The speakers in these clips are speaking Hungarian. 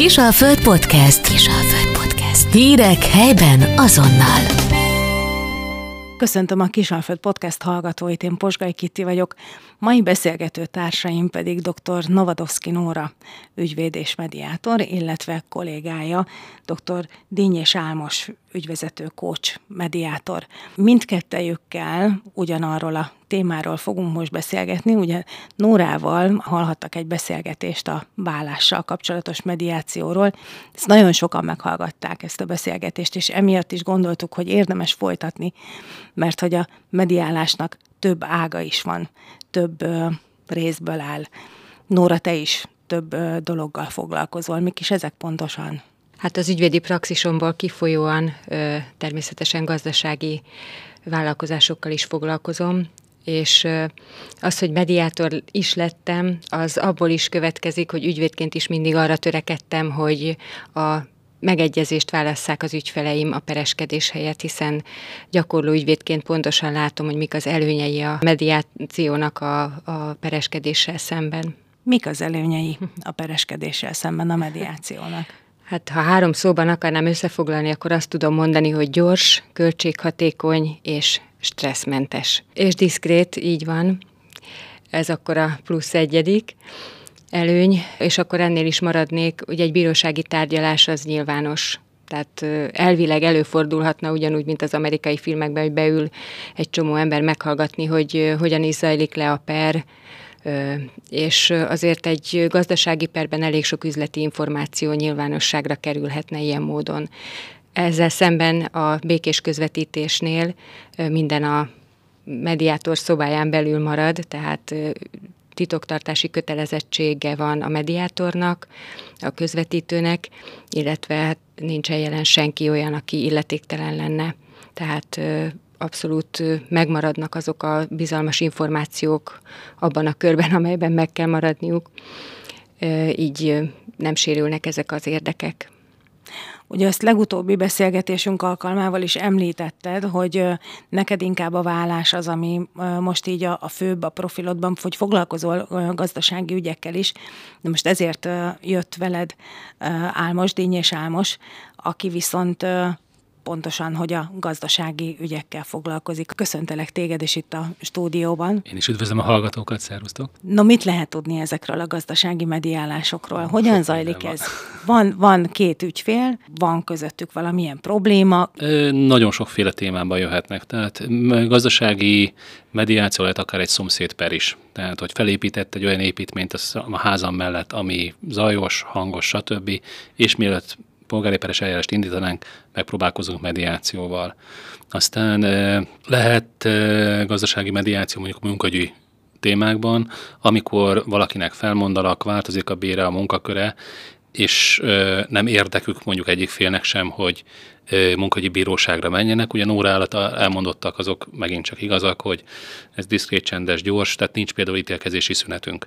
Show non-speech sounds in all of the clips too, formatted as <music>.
Kisalföld Podcast. Kisalföld Podcast. Hírek helyben azonnal. Köszöntöm a Kisalföld Podcast hallgatóit, én Posgai Kitti vagyok. Mai beszélgető társaim pedig dr. Novadovszki Nóra, ügyvéd és mediátor, illetve kollégája, dr. Dínyés Álmos, ügyvezető coach, mediátor. Mindkettejükkel ugyanarról a témáról fogunk most beszélgetni. Ugye Nórával hallhattak egy beszélgetést a vállással kapcsolatos mediációról. Ezt nagyon sokan meghallgatták ezt a beszélgetést, és emiatt is gondoltuk, hogy érdemes folytatni, mert hogy a mediálásnak több ága is van, több ö, részből áll. Nóra, te is több ö, dologgal foglalkozol. Mik is ezek pontosan? Hát az ügyvédi praxisomból kifolyóan természetesen gazdasági vállalkozásokkal is foglalkozom, és az, hogy mediátor is lettem, az abból is következik, hogy ügyvédként is mindig arra törekedtem, hogy a megegyezést válasszák az ügyfeleim a pereskedés helyett, hiszen gyakorló ügyvédként pontosan látom, hogy mik az előnyei a mediációnak a, a pereskedéssel szemben. Mik az előnyei a pereskedéssel szemben a mediációnak? Hát ha három szóban akarnám összefoglalni, akkor azt tudom mondani, hogy gyors, költséghatékony és stresszmentes. És diszkrét, így van. Ez akkor a plusz egyedik előny, és akkor ennél is maradnék, hogy egy bírósági tárgyalás az nyilvános. Tehát elvileg előfordulhatna ugyanúgy, mint az amerikai filmekben, hogy beül egy csomó ember meghallgatni, hogy hogyan is zajlik le a per, és azért egy gazdasági perben elég sok üzleti információ nyilvánosságra kerülhetne ilyen módon. Ezzel szemben a békés közvetítésnél minden a mediátor szobáján belül marad, tehát titoktartási kötelezettsége van a mediátornak, a közvetítőnek, illetve hát nincsen jelen senki olyan, aki illetéktelen lenne. Tehát abszolút megmaradnak azok a bizalmas információk abban a körben, amelyben meg kell maradniuk, így nem sérülnek ezek az érdekek. Ugye ezt legutóbbi beszélgetésünk alkalmával is említetted, hogy neked inkább a vállás az, ami most így a, a főbb a profilodban, hogy foglalkozol gazdasági ügyekkel is, de most ezért jött veled Álmos, Díny és Álmos, aki viszont pontosan, hogy a gazdasági ügyekkel foglalkozik. Köszöntelek téged is itt a stúdióban. Én is üdvözlöm a hallgatókat, szervusztok. No, mit lehet tudni ezekről a gazdasági mediálásokról? Hogyan Sok zajlik ez? Van. van két ügyfél, van közöttük valamilyen probléma? Ö, nagyon sokféle témában jöhetnek. Tehát gazdasági mediáció lehet akár egy szomszédper is. Tehát, hogy felépített egy olyan építményt a házam mellett, ami zajos, hangos, stb. És mielőtt polgári peres eljárást indítanánk, megpróbálkozunk mediációval. Aztán lehet gazdasági mediáció mondjuk munkagyi témákban, amikor valakinek felmondalak, változik a bére, a munkaköre, és nem érdekük mondjuk egyik félnek sem, hogy munkagyi bíróságra menjenek. Ugye Nóra állat elmondottak, azok megint csak igazak, hogy ez diszkrét, csendes, gyors, tehát nincs például ítélkezési szünetünk.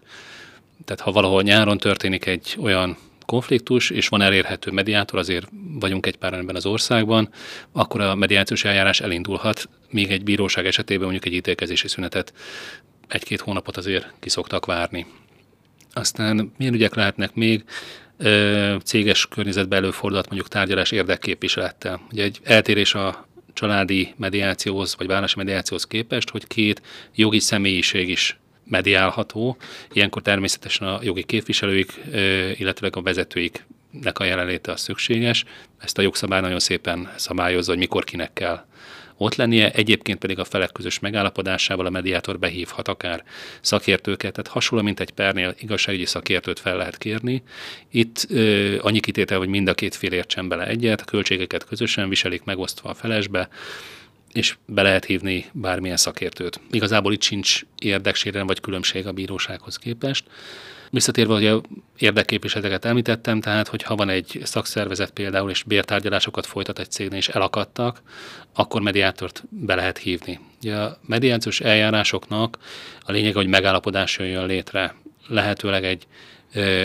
Tehát ha valahol nyáron történik egy olyan konfliktus, és van elérhető mediátor, azért vagyunk egy pár ebben az országban, akkor a mediációs eljárás elindulhat, még egy bíróság esetében mondjuk egy ítélkezési szünetet egy-két hónapot azért kiszoktak várni. Aztán milyen ügyek lehetnek még? Céges környezetben előfordulhat mondjuk tárgyalás érdekképviselettel. Ugye egy eltérés a családi mediációhoz, vagy városi mediációhoz képest, hogy két jogi személyiség is mediálható. Ilyenkor természetesen a jogi képviselőik, illetve a vezetőiknek a jelenléte a szükséges. Ezt a jogszabály nagyon szépen szabályozza, hogy mikor kinek kell ott lennie, egyébként pedig a felek közös megállapodásával a mediátor behívhat akár szakértőket, tehát hasonló, mint egy pernél igazságügyi szakértőt fel lehet kérni. Itt ö, annyi kitétel, hogy mind a két fél értsen bele egyet, a költségeket közösen viselik megosztva a felesbe, és be lehet hívni bármilyen szakértőt. Igazából itt sincs érdeksérelem vagy különbség a bírósághoz képest. Visszatérve, hogy érdekképviseleteket említettem, tehát hogyha van egy szakszervezet például, és bértárgyalásokat folytat egy cégnél, és elakadtak, akkor mediátort be lehet hívni. Ugye a mediációs eljárásoknak a lényeg, hogy megállapodás jön létre. Lehetőleg egy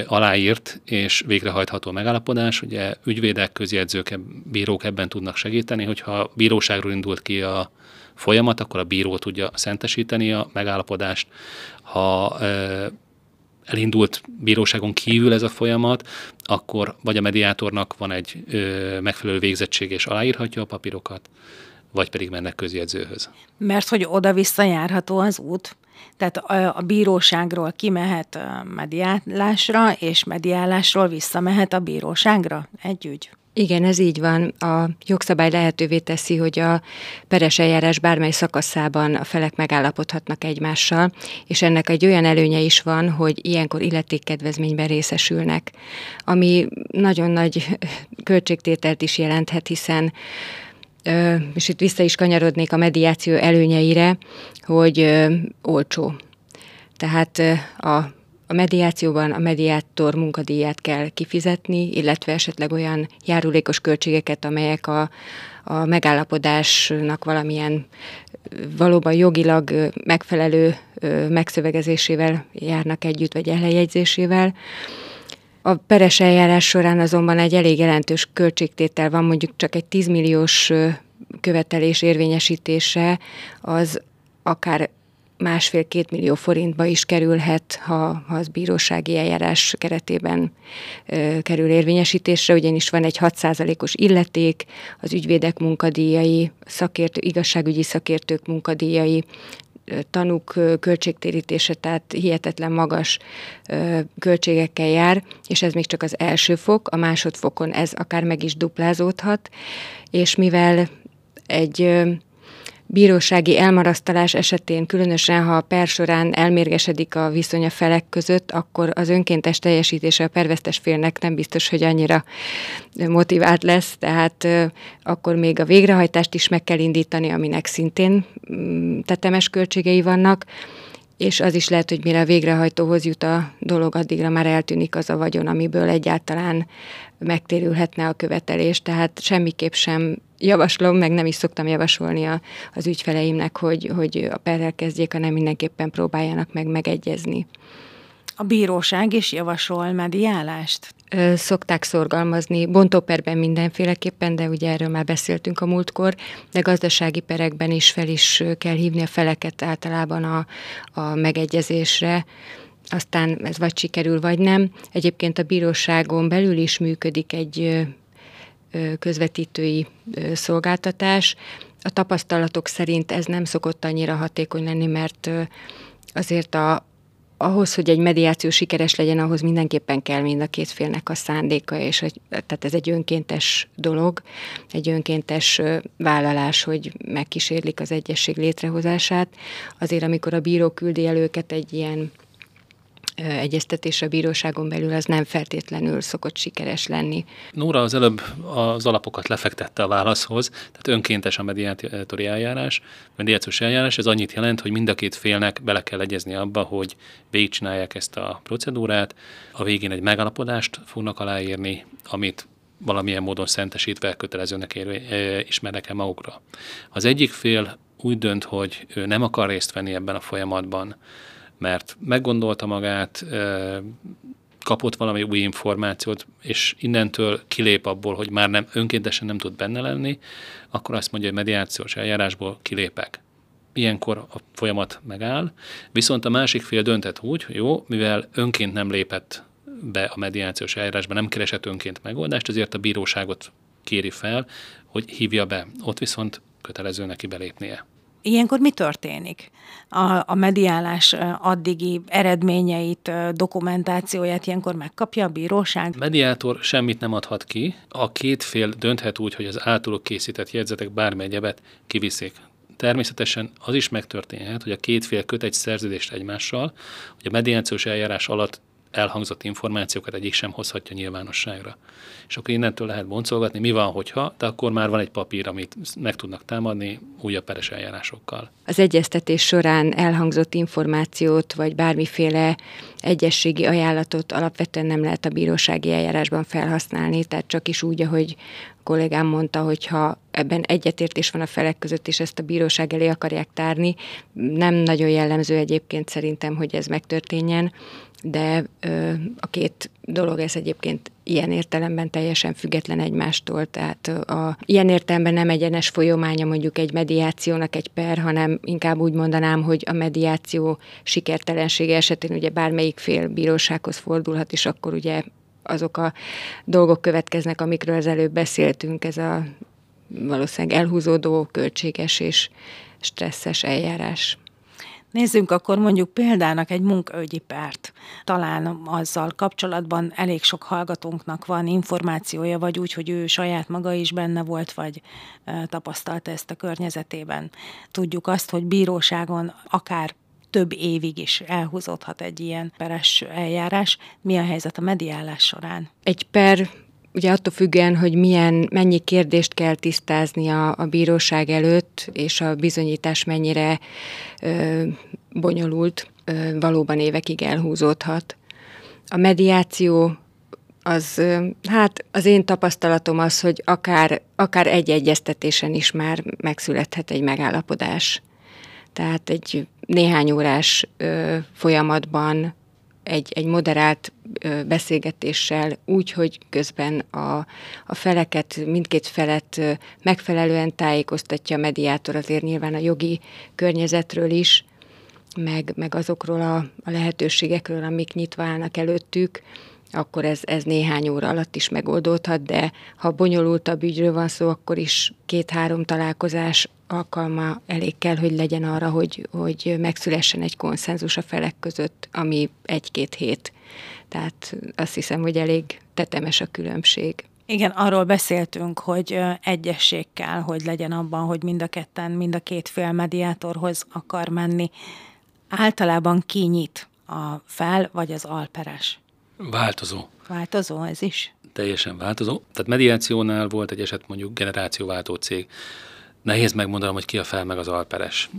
aláírt és végrehajtható megállapodás. Ugye ügyvédek, közjegyzők, bírók ebben tudnak segíteni, hogyha bíróságról indult ki a folyamat, akkor a bíró tudja szentesíteni a megállapodást. Ha elindult bíróságon kívül ez a folyamat, akkor vagy a mediátornak van egy megfelelő végzettség és aláírhatja a papírokat, vagy pedig mennek közjegyzőhöz. Mert hogy oda-vissza járható az út? Tehát a, bíróságról kimehet mediálásra, és mediálásról visszamehet a bíróságra egy ügy? Igen, ez így van. A jogszabály lehetővé teszi, hogy a peres eljárás bármely szakaszában a felek megállapodhatnak egymással, és ennek egy olyan előnye is van, hogy ilyenkor illetékkedvezményben részesülnek, ami nagyon nagy költségtételt is jelenthet, hiszen és itt vissza is kanyarodnék a mediáció előnyeire, hogy olcsó. Tehát a a mediációban a mediátor munkadíját kell kifizetni, illetve esetleg olyan járulékos költségeket, amelyek a, a megállapodásnak valamilyen valóban jogilag megfelelő megszövegezésével járnak együtt, vagy elhelyezésével. A peres eljárás során azonban egy elég jelentős költségtétel van, mondjuk csak egy 10 milliós követelés érvényesítése az akár másfél-két millió forintba is kerülhet, ha, ha az bírósági eljárás keretében ö, kerül érvényesítésre, ugyanis van egy 6%-os illeték, az ügyvédek munkadíjai, szakértő, igazságügyi szakértők munkadíjai, tanúk költségtérítése, tehát hihetetlen magas költségekkel jár, és ez még csak az első fok, a másodfokon ez akár meg is duplázódhat, és mivel egy bírósági elmarasztalás esetén, különösen ha a per során elmérgesedik a viszony a felek között, akkor az önkéntes teljesítése a pervesztes félnek nem biztos, hogy annyira motivált lesz, tehát akkor még a végrehajtást is meg kell indítani, aminek szintén mm, tetemes költségei vannak, és az is lehet, hogy mire a végrehajtóhoz jut a dolog, addigra már eltűnik az a vagyon, amiből egyáltalán megtérülhetne a követelés, tehát semmiképp sem javaslom, meg nem is szoktam javasolni a, az ügyfeleimnek, hogy, hogy a perrel kezdjék, hanem mindenképpen próbáljanak meg megegyezni. A bíróság is javasol mediálást? Szokták szorgalmazni, bontóperben mindenféleképpen, de ugye erről már beszéltünk a múltkor, de gazdasági perekben is fel is kell hívni a feleket általában a, a megegyezésre, aztán ez vagy sikerül, vagy nem. Egyébként a bíróságon belül is működik egy közvetítői szolgáltatás. A tapasztalatok szerint ez nem szokott annyira hatékony lenni, mert azért a, ahhoz, hogy egy mediáció sikeres legyen, ahhoz mindenképpen kell mind a két félnek a szándéka, és tehát ez egy önkéntes dolog, egy önkéntes vállalás, hogy megkísérlik az egyesség létrehozását. Azért, amikor a bíró küldi el őket egy ilyen egyeztetés a bíróságon belül az nem feltétlenül szokott sikeres lenni. Nóra az előbb az alapokat lefektette a válaszhoz, tehát önkéntes a mediátori eljárás, mediációs eljárás, ez annyit jelent, hogy mind a két félnek bele kell egyezni abba, hogy végigcsinálják ezt a procedúrát, a végén egy megalapodást fognak aláírni, amit valamilyen módon szentesítve kötelezőnek ér, ismernek el magukra. Az egyik fél úgy dönt, hogy ő nem akar részt venni ebben a folyamatban, mert meggondolta magát, kapott valami új információt, és innentől kilép abból, hogy már nem önkéntesen nem tud benne lenni, akkor azt mondja, hogy mediációs eljárásból kilépek. Ilyenkor a folyamat megáll, viszont a másik fél döntett úgy, hogy jó, mivel önként nem lépett be a mediációs eljárásba, nem keresett önként megoldást, ezért a bíróságot kéri fel, hogy hívja be. Ott viszont kötelező neki belépnie. Ilyenkor mi történik? A, a mediálás addigi eredményeit, dokumentációját ilyenkor megkapja a bíróság? Mediátor semmit nem adhat ki. A két fél dönthet úgy, hogy az általuk készített jegyzetek bármely egyebet kiviszik. Természetesen az is megtörténhet, hogy a két fél köt egy szerződést egymással, hogy a mediációs eljárás alatt elhangzott információkat egyik sem hozhatja nyilvánosságra. És akkor innentől lehet boncolgatni, mi van, hogyha, de akkor már van egy papír, amit meg tudnak támadni újabb peres eljárásokkal. Az egyeztetés során elhangzott információt, vagy bármiféle egyességi ajánlatot alapvetően nem lehet a bírósági eljárásban felhasználni, tehát csak is úgy, ahogy kollégám mondta, hogy ha ebben egyetértés van a felek között, és ezt a bíróság elé akarják tárni, nem nagyon jellemző egyébként szerintem, hogy ez megtörténjen, de ö, a két dolog ez egyébként ilyen értelemben teljesen független egymástól, tehát a, ilyen értelemben nem egyenes folyamánya mondjuk egy mediációnak egy per, hanem inkább úgy mondanám, hogy a mediáció sikertelensége esetén ugye bármelyik fél bírósághoz fordulhat, és akkor ugye azok a dolgok következnek, amikről az előbb beszéltünk, ez a valószínűleg elhúzódó, költséges és stresszes eljárás. Nézzünk akkor mondjuk példának egy munkaügyi párt. Talán azzal kapcsolatban elég sok hallgatónknak van információja, vagy úgy, hogy ő saját maga is benne volt, vagy tapasztalta ezt a környezetében. Tudjuk azt, hogy bíróságon akár több évig is elhúzódhat egy ilyen peres eljárás. Mi a helyzet a mediálás során? Egy per ugye attól függően, hogy milyen, mennyi kérdést kell tisztázni a, a bíróság előtt, és a bizonyítás mennyire ö, bonyolult, ö, valóban évekig elhúzódhat. A mediáció az, hát az én tapasztalatom az, hogy akár, akár egy egyeztetésen is már megszülethet egy megállapodás. Tehát egy néhány órás ö, folyamatban egy, egy moderált beszélgetéssel úgy, hogy közben a, a feleket, mindkét felet megfelelően tájékoztatja a mediátor, azért nyilván a jogi környezetről is, meg, meg azokról a, a lehetőségekről, amik nyitva állnak előttük, akkor ez, ez néhány óra alatt is megoldódhat, de ha bonyolultabb ügyről van szó, akkor is két-három találkozás alkalma elég kell, hogy legyen arra, hogy, hogy megszülessen egy konszenzus a felek között, ami egy-két hét. Tehát azt hiszem, hogy elég tetemes a különbség. Igen, arról beszéltünk, hogy egyesség kell, hogy legyen abban, hogy mind a ketten, mind a két fél mediátorhoz akar menni. Általában kinyit a fel vagy az alperes? Változó. Változó ez is? Teljesen változó. Tehát mediációnál volt egy eset mondjuk generációváltó cég. Nehéz megmondanom, hogy ki a fel meg az alperes.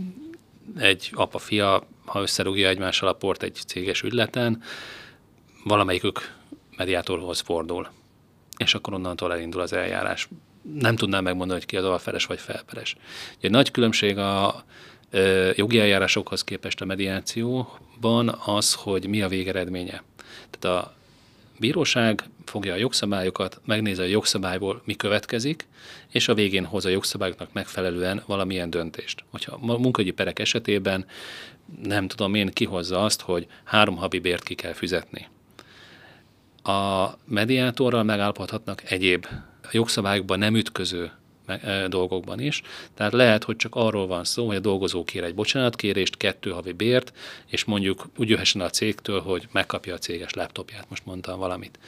Egy apa-fia, ha összerúgja egymással a port egy céges ügyleten, valamelyikük mediátorhoz fordul. És akkor onnantól elindul az eljárás. Nem tudnám megmondani, hogy ki az alperes vagy felperes. Egy nagy különbség a jogi eljárásokhoz képest a mediációban az, hogy mi a végeredménye. Tehát a bíróság fogja a jogszabályokat, megnézi a jogszabályból mi következik, és a végén hoz a jogszabályoknak megfelelően valamilyen döntést. Hogyha a munkahogyi perek esetében nem tudom én kihozza azt, hogy három havi bért ki kell fizetni. A mediátorral megállapodhatnak egyéb jogszabályokban nem ütköző dolgokban is. Tehát lehet, hogy csak arról van szó, hogy a dolgozó kér egy bocsánatkérést, kettő havi bért, és mondjuk úgy jöhessen a cégtől, hogy megkapja a céges laptopját, most mondtam valamit.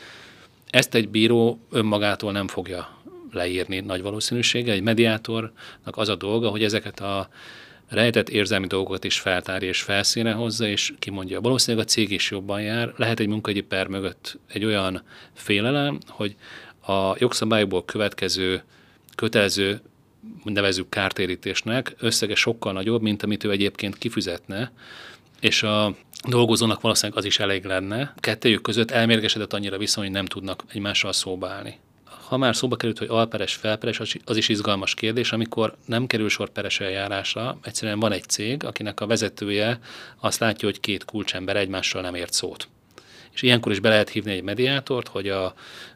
Ezt egy bíró önmagától nem fogja leírni nagy valószínűséggel. Egy mediátornak az a dolga, hogy ezeket a rejtett érzelmi dolgokat is feltárja és felszíne hozza, és kimondja. Valószínűleg a cég is jobban jár. Lehet egy munkagyi per mögött egy olyan félelem, hogy a jogszabályból következő kötelező nevezük kártérítésnek összege sokkal nagyobb, mint amit ő egyébként kifizetne, és a dolgozónak valószínűleg az is elég lenne. Kettőjük között elmérgesedett annyira viszony, hogy nem tudnak egymással szóba állni. Ha már szóba került, hogy alperes, felperes, az is izgalmas kérdés, amikor nem kerül sor peres eljárásra, egyszerűen van egy cég, akinek a vezetője azt látja, hogy két kulcsember egymással nem ért szót és ilyenkor is be lehet hívni egy mediátort, hogy a,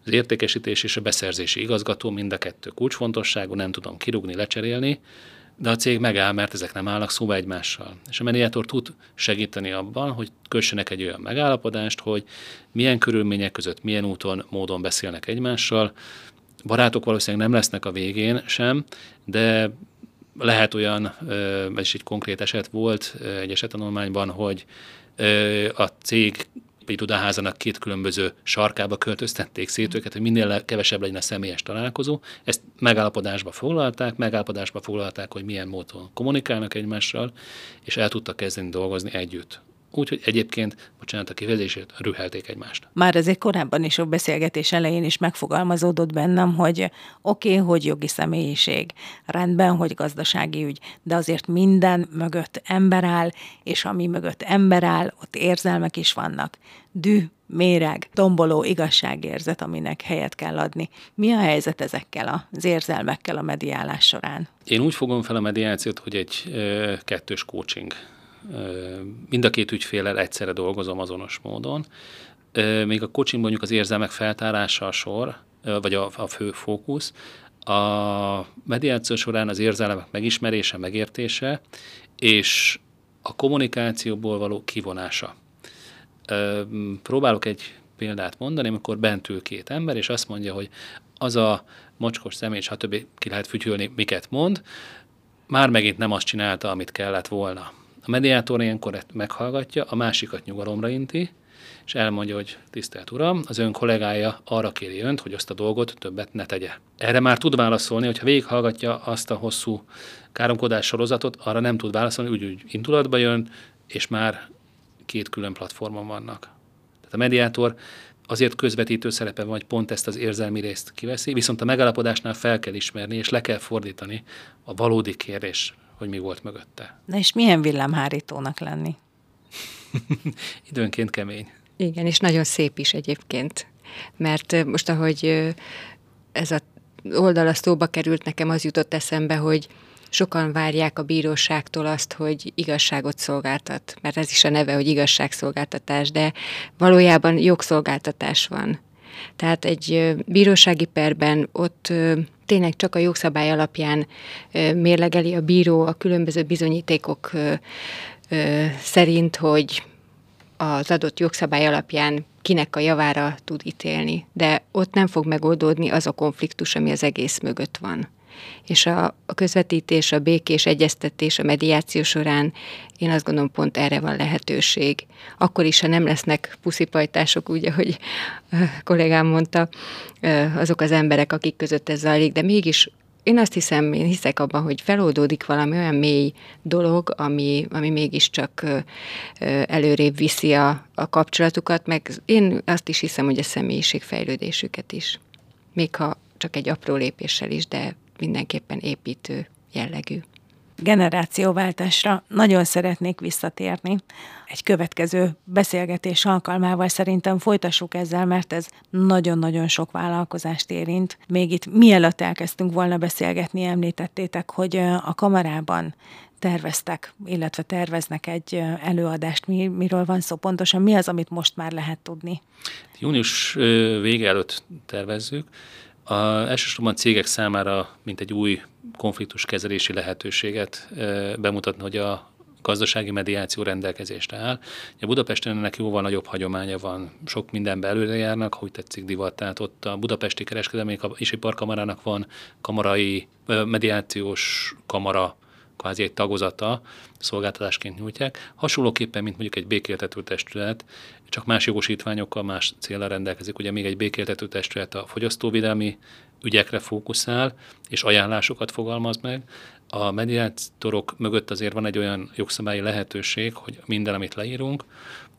az értékesítés és a beszerzési igazgató mind a kettő kulcsfontosságú, nem tudom kirúgni, lecserélni, de a cég megáll, mert ezek nem állnak szóba egymással. És a mediátor tud segíteni abban, hogy kössenek egy olyan megállapodást, hogy milyen körülmények között, milyen úton, módon beszélnek egymással. Barátok valószínűleg nem lesznek a végén sem, de lehet olyan, ez is egy konkrét eset volt egy esetanulmányban, hogy a cég egy tudaházának két különböző sarkába költöztették szét őket, hogy minél kevesebb legyen a személyes találkozó. Ezt megállapodásba foglalták, megállapodásba foglalták, hogy milyen módon kommunikálnak egymással, és el tudtak kezdeni dolgozni együtt. Úgyhogy egyébként, bocsánat a kifejezését, rühelték egymást. Már ezért korábban is a beszélgetés elején is megfogalmazódott bennem, hogy oké, okay, hogy jogi személyiség, rendben, hogy gazdasági ügy, de azért minden mögött ember áll, és ami mögött ember áll, ott érzelmek is vannak. Dű, méreg, tomboló igazságérzet, aminek helyet kell adni. Mi a helyzet ezekkel az érzelmekkel a mediálás során? Én úgy fogom fel a mediációt, hogy egy ö, kettős coaching mind a két ügyfélel egyszerre dolgozom azonos módon. Még a coaching mondjuk az érzelmek feltárása a sor, vagy a, a fő fókusz, a mediáció során az érzelmek megismerése, megértése, és a kommunikációból való kivonása. Próbálok egy példát mondani, amikor bent ül két ember, és azt mondja, hogy az a mocskos személy, stb. ki lehet fütyülni, miket mond, már megint nem azt csinálta, amit kellett volna. A mediátor ilyenkor meghallgatja, a másikat nyugalomra inti, és elmondja, hogy tisztelt Uram, az ön kollégája arra kéri önt, hogy azt a dolgot többet ne tegye. Erre már tud válaszolni, hogyha végighallgatja azt a hosszú káromkodás sorozatot, arra nem tud válaszolni, úgy, úgy indulatba jön, és már két külön platformon vannak. Tehát a mediátor azért közvetítő szerepe van, hogy pont ezt az érzelmi részt kiveszi, viszont a megállapodásnál fel kell ismerni, és le kell fordítani a valódi kérdés, hogy mi volt mögötte. Na és milyen villámhárítónak lenni? <laughs> Időnként kemény. Igen, és nagyon szép is egyébként. Mert most, ahogy ez a oldal szóba került, nekem az jutott eszembe, hogy sokan várják a bíróságtól azt, hogy igazságot szolgáltat, mert ez is a neve, hogy igazságszolgáltatás, de valójában jogszolgáltatás van. Tehát egy bírósági perben ott tényleg csak a jogszabály alapján mérlegeli a bíró a különböző bizonyítékok szerint, hogy az adott jogszabály alapján kinek a javára tud ítélni, de ott nem fog megoldódni az a konfliktus, ami az egész mögött van. És a, közvetítés, a békés egyeztetés, a mediáció során én azt gondolom pont erre van lehetőség. Akkor is, ha nem lesznek puszipajtások, úgy, ahogy a kollégám mondta, azok az emberek, akik között ez zajlik, de mégis én azt hiszem, én hiszek abban, hogy feloldódik valami olyan mély dolog, ami, ami mégiscsak előrébb viszi a, a kapcsolatukat, meg én azt is hiszem, hogy a személyiségfejlődésüket is. Még ha csak egy apró lépéssel is, de mindenképpen építő jellegű generációváltásra nagyon szeretnék visszatérni. Egy következő beszélgetés alkalmával szerintem folytassuk ezzel, mert ez nagyon-nagyon sok vállalkozást érint. Még itt mielőtt elkezdtünk volna beszélgetni, említettétek, hogy a kamarában terveztek, illetve terveznek egy előadást. Mi, miről van szó pontosan? Mi az, amit most már lehet tudni? Június vége előtt tervezzük. A, elsősorban cégek számára, mint egy új konfliktuskezelési lehetőséget bemutatni, hogy a gazdasági mediáció rendelkezésre áll. A Budapesten ennek jóval nagyobb hagyománya van, sok mindenbe előre járnak, hogy tetszik divat, tehát ott a Budapesti Kereskedelmi és Iparkamarának van kamarai, mediációs kamara kvázi egy tagozata szolgáltatásként nyújtják. Hasonlóképpen, mint mondjuk egy békéltető testület, csak más jogosítványokkal, más célra rendelkezik. Ugye még egy békéltető testület a fogyasztóvédelmi ügyekre fókuszál, és ajánlásokat fogalmaz meg. A mediátorok mögött azért van egy olyan jogszabályi lehetőség, hogy minden, amit leírunk,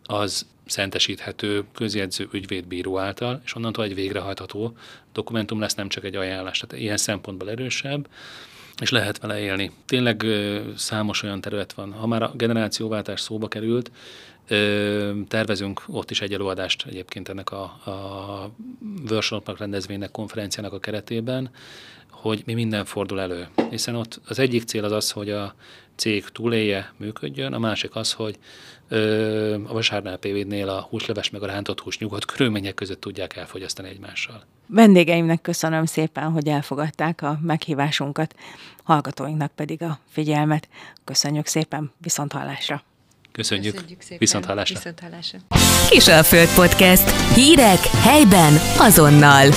az szentesíthető közjegyző ügyvédbíró által, és onnantól egy végrehajtható dokumentum lesz, nem csak egy ajánlás. Tehát ilyen szempontból erősebb és lehet vele élni. Tényleg számos olyan terület van. Ha már a generációváltás szóba került, tervezünk ott is egy előadást egyébként ennek a, a workshopnak rendezvénynek, konferenciának a keretében, hogy mi minden fordul elő. Hiszen ott az egyik cél az az, hogy a cég túlélje, működjön, a másik az, hogy ö, a vasárnál PV-nél a húsleves meg a rántott hús nyugodt <laughs> körülmények között tudják elfogyasztani egymással. Vendégeimnek köszönöm szépen, hogy elfogadták a meghívásunkat, hallgatóinknak pedig a figyelmet. Köszönjük szépen, viszont hallásra! Köszönjük, Köszönjük szépen. viszont hallásra! Viszont hallásra. Kisalföld Podcast. Hírek helyben azonnal.